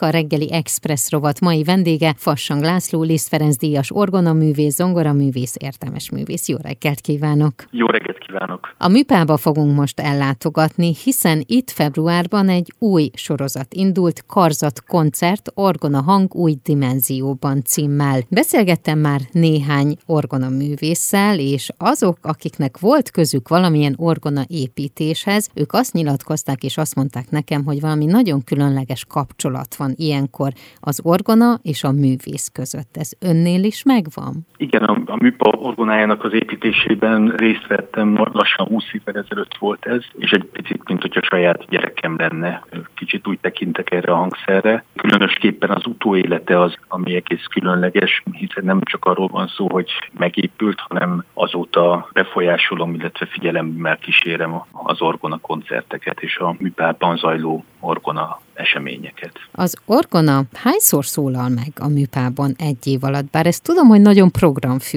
A reggeli Express rovat mai vendége Fassang László, Liszt Ferenc díjas orgonaművész, zongoraművész, értelmes művész. Jó reggelt kívánok! Jó reggelt kívánok! A műpába fogunk most ellátogatni, hiszen itt februárban egy új sorozat indult, Karzat koncert, orgona hang új dimenzióban címmel. Beszélgettem már néhány orgonaművésszel, és azok, akiknek volt közük valamilyen orgona építéshez, ők azt nyilatkozták és azt mondták nekem, hogy valami nagyon különleges kapcsolat van van ilyenkor az orgona és a művész között. Ez önnél is megvan? Igen, a, a műpa orgonájának az építésében részt vettem, lassan 20 évvel ezelőtt volt ez, és egy picit, mint hogyha saját gyerekem lenne. Kicsit úgy tekintek erre a hangszerre. Különösképpen az utóélete az, ami egész különleges, hiszen nem csak arról van szó, hogy megépült, hanem azóta befolyásolom, illetve figyelemmel kísérem az orgona koncerteket és a műpában zajló orgona eseményeket. Az orgona hányszor szólal meg a műpában egy év alatt? Bár ezt tudom, hogy nagyon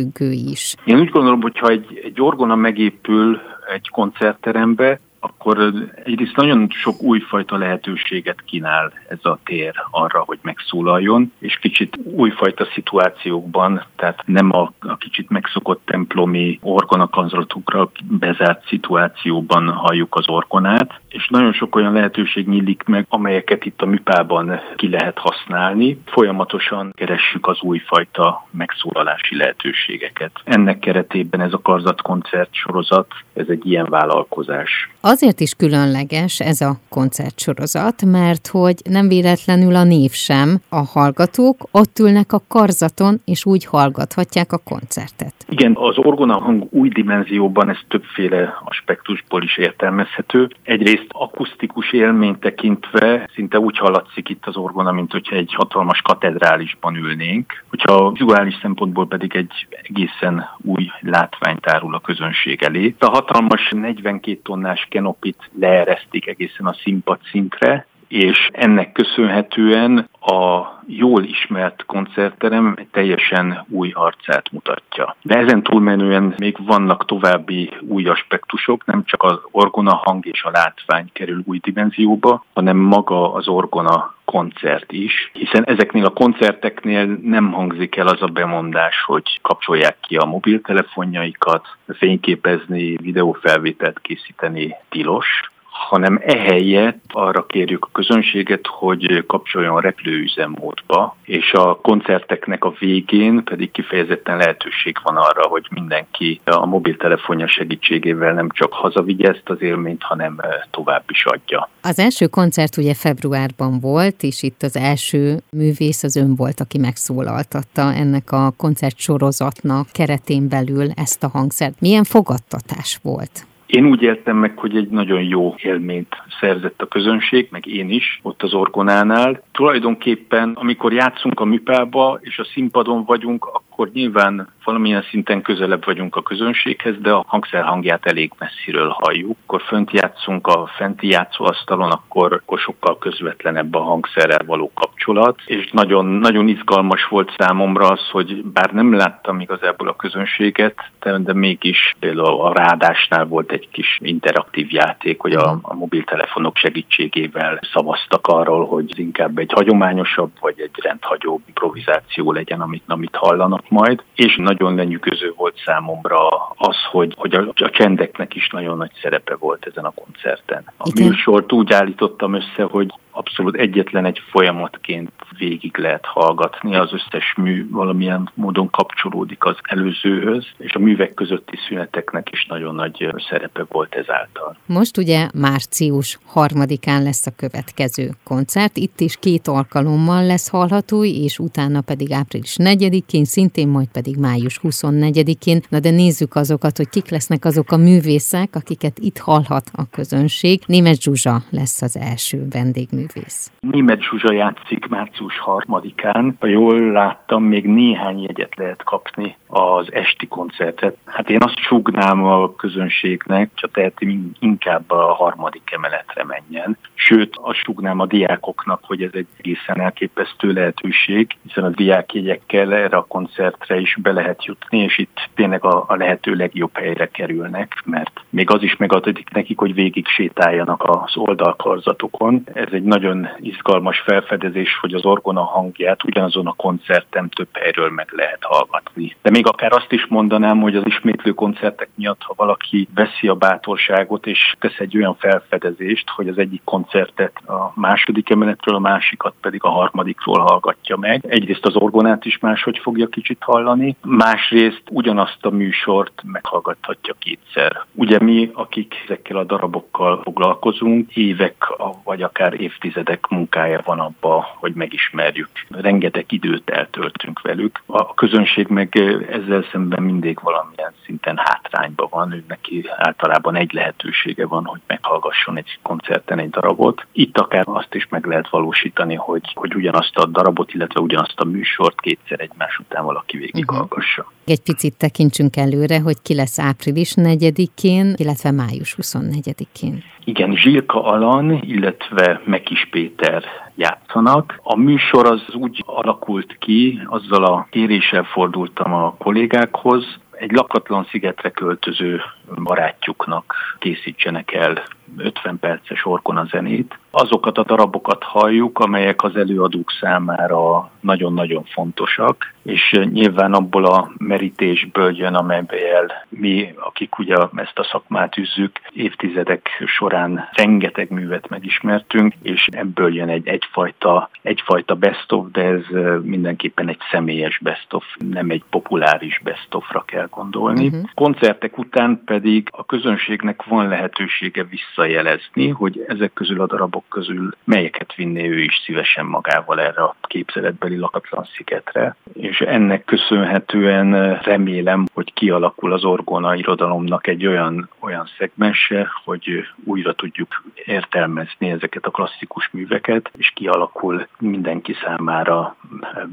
programfüggő is. Én úgy gondolom, hogy ha egy, egy orgona megépül egy koncertterembe, akkor egyrészt nagyon sok újfajta lehetőséget kínál ez a tér arra, hogy megszólaljon, és kicsit újfajta szituációkban, tehát nem a, a kicsit megszokott templomi orgonakanzolatukra bezárt szituációban halljuk az orgonát, és nagyon sok olyan lehetőség nyílik meg, amelyeket itt a műpában ki lehet használni. Folyamatosan keressük az újfajta megszólalási lehetőségeket. Ennek keretében ez a karzatkoncert sorozat, ez egy ilyen vállalkozás. Azért is különleges ez a koncertsorozat, mert hogy nem véletlenül a név sem. A hallgatók ott ülnek a karzaton, és úgy hallgathatják a koncertet. Igen, az orgona hang új dimenzióban ez többféle aspektusból is értelmezhető. Egyrészt akusztikus élmény tekintve szinte úgy hallatszik itt az orgona, mint hogyha egy hatalmas katedrálisban ülnénk. Hogyha vizuális szempontból pedig egy egészen új látványt árul a közönség elé. A hatalmas 42 tonnás kenopit leeresztik egészen a színpad szintre, és ennek köszönhetően a jól ismert koncertterem teljesen új arcát mutatja. De ezen túlmenően még vannak további új aspektusok, nem csak az orgona hang és a látvány kerül új dimenzióba, hanem maga az orgona koncert is, hiszen ezeknél a koncerteknél nem hangzik el az a bemondás, hogy kapcsolják ki a mobiltelefonjaikat, fényképezni, videófelvételt készíteni tilos, hanem ehelyett arra kérjük a közönséget, hogy kapcsoljon repülőüzemmódba, és a koncerteknek a végén pedig kifejezetten lehetőség van arra, hogy mindenki a mobiltelefonja segítségével nem csak hazavigye ezt az élményt, hanem tovább is adja. Az első koncert ugye februárban volt, és itt az első művész az ön volt, aki megszólaltatta ennek a koncertsorozatnak keretén belül ezt a hangszert. Milyen fogadtatás volt? Én úgy éltem meg, hogy egy nagyon jó élményt szerzett a közönség, meg én is, ott az Orgonánál. Tulajdonképpen, amikor játszunk a műpába, és a színpadon vagyunk, akkor nyilván valamilyen szinten közelebb vagyunk a közönséghez, de a hangszer hangját elég messziről halljuk. Akkor fönt játszunk a fenti játszóasztalon, akkor, akkor sokkal közvetlenebb a hangszerrel való kapcsolat, és nagyon, nagyon izgalmas volt számomra az, hogy bár nem láttam igazából a közönséget, de, de mégis például a rádásnál volt egy kis interaktív játék, hogy a, a mobiltelefonok segítségével szavaztak arról, hogy inkább egy hagyományosabb vagy egy rendhagyó improvizáció legyen, amit, amit hallanak majd. És nagyon lenyűgöző volt számomra az, hogy, hogy a, a csendeknek is nagyon nagy szerepe volt ezen a koncerten. A Igen. műsort úgy állítottam össze, hogy abszolút egyetlen egy folyamatként végig lehet hallgatni, az összes mű valamilyen módon kapcsolódik az előzőhöz, és a művek közötti szüneteknek is nagyon nagy szerepe volt ezáltal. Most ugye március harmadikán lesz a következő koncert, itt is két alkalommal lesz hallható, és utána pedig április 4-én, szintén majd pedig május 24-én. Na de nézzük azokat, hogy kik lesznek azok a művészek, akiket itt hallhat a közönség. Német Zsuzsa lesz az első vendégmű művész? Német Zsuzsa játszik március harmadikán. Ha jól láttam, még néhány jegyet lehet kapni az esti koncertet. Hát én azt sugnám a közönségnek, csak teheti inkább a harmadik emeletre menjen. Sőt, azt sugnám a diákoknak, hogy ez egy egészen elképesztő lehetőség, hiszen a diákjegyekkel erre a koncertre is be lehet jutni, és itt tényleg a, a lehető legjobb helyre kerülnek, mert még az is megadatik nekik, hogy végig sétáljanak az oldalkarzatokon. Ez egy nagyon izgalmas felfedezés, hogy az orgona hangját ugyanazon a koncerten több helyről meg lehet hallgatni. De még akár azt is mondanám, hogy az ismétlő koncertek miatt, ha valaki veszi a bátorságot és tesz egy olyan felfedezést, hogy az egyik koncertet a második emeletről, a másikat pedig a harmadikról hallgatja meg. Egyrészt az orgonát is máshogy fogja kicsit hallani, másrészt ugyanazt a műsort meghallgathatja kétszer. Ugye mi, akik ezekkel a darabokkal foglalkozunk, évek vagy akár évtizedek munkája van abba, hogy megismerjük. Rengeteg időt eltöltünk velük. A közönség meg ezzel szemben mindig valamilyen szinten hátrányban van, ő neki általában egy lehetősége van, hogy meghallgasson egy koncerten egy darabot. Itt akár azt is meg lehet valósítani, hogy, hogy ugyanazt a darabot, illetve ugyanazt a műsort kétszer egymás után valaki végighallgassa. Uh-huh. Egy picit tekintsünk előre, hogy ki lesz április 4-én, illetve május 24-én. Igen, Zsilka Alan, illetve Mekis Péter játszanak. A műsor az úgy alakult ki, azzal a kéréssel fordultam a kollégákhoz, egy lakatlan szigetre költöző barátjuknak készítsenek el 50 perces orkon zenét. Azokat a darabokat halljuk, amelyek az előadók számára nagyon-nagyon fontosak, és nyilván abból a merítésből jön, amelyben mi, akik ugye ezt a szakmát üzzük, évtizedek során rengeteg művet megismertünk, és ebből jön egy egyfajta, egyfajta best of, de ez mindenképpen egy személyes best of, nem egy populáris best ofra kell gondolni. Uh-huh. Koncertek után pedig a közönségnek van lehetősége visszajelezni, hogy ezek közül a darabok közül melyeket vinné ő is szívesen magával erre a képzeletbeli lakatlan szigetre. És ennek köszönhetően remélem, hogy kialakul az orgona irodalomnak egy olyan, olyan szegmense, hogy újra tudjuk értelmezni ezeket a klasszikus műveket, és kialakul mindenki számára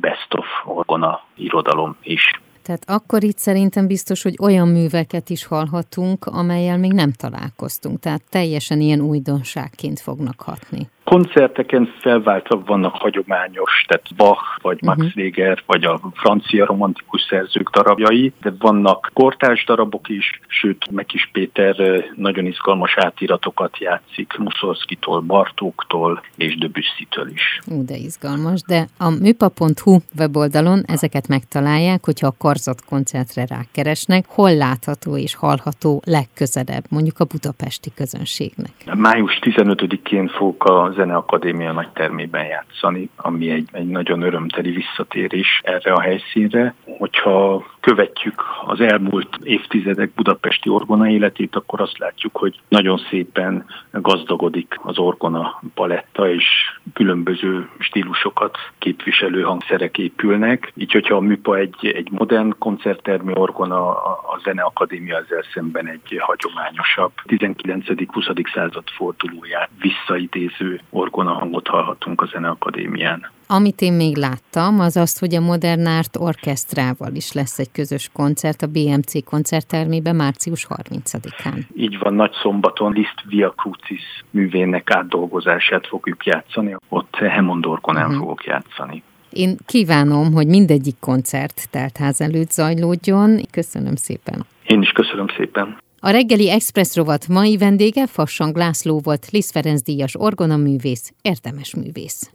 best of orgona irodalom is. Tehát akkor itt szerintem biztos, hogy olyan műveket is hallhatunk, amelyel még nem találkoztunk. Tehát teljesen ilyen újdonságként fognak hatni koncerteken felváltva vannak hagyományos, tehát Bach, vagy Max uh-huh. Weger, vagy a francia romantikus szerzők darabjai, de vannak kortárs darabok is, sőt, Mekis Péter nagyon izgalmas átiratokat játszik Muszorszkitól, Bartóktól és Debussy-től is. Ú, de izgalmas, de a műpa.hu weboldalon ezeket megtalálják, hogyha a karzat koncertre rákeresnek, hol látható és hallható legközelebb, mondjuk a budapesti közönségnek. Május 15-én fog a Zeneakadémia nagy termében játszani, ami egy, egy nagyon örömteli visszatérés erre a helyszínre. Hogyha követjük az elmúlt évtizedek budapesti orgona életét, akkor azt látjuk, hogy nagyon szépen gazdagodik az orgona paletta, és különböző stílusokat képviselő hangszerek épülnek. Így, hogyha a műpa egy, egy modern koncerttermi orgona, a Zeneakadémia ezzel szemben egy hagyományosabb 19.-20. század fordulóját visszaidéző orgona hangot hallhatunk a Zeneakadémián. Amit én még láttam, az azt, hogy a Modern Art Orkestrával is lesz egy közös koncert a BMC koncerttermében március 30-án. Így van, nagy szombaton Liszt Via Crucis művének átdolgozását fogjuk játszani, ott Hemond Orgonán uh-huh. fogok játszani. Én kívánom, hogy mindegyik koncert teltház előtt zajlódjon. Köszönöm szépen. Én is köszönöm szépen. A reggeli Express rovat mai vendége Fassang László volt, Liszt Ferenc díjas orgonaművész, értemes művész.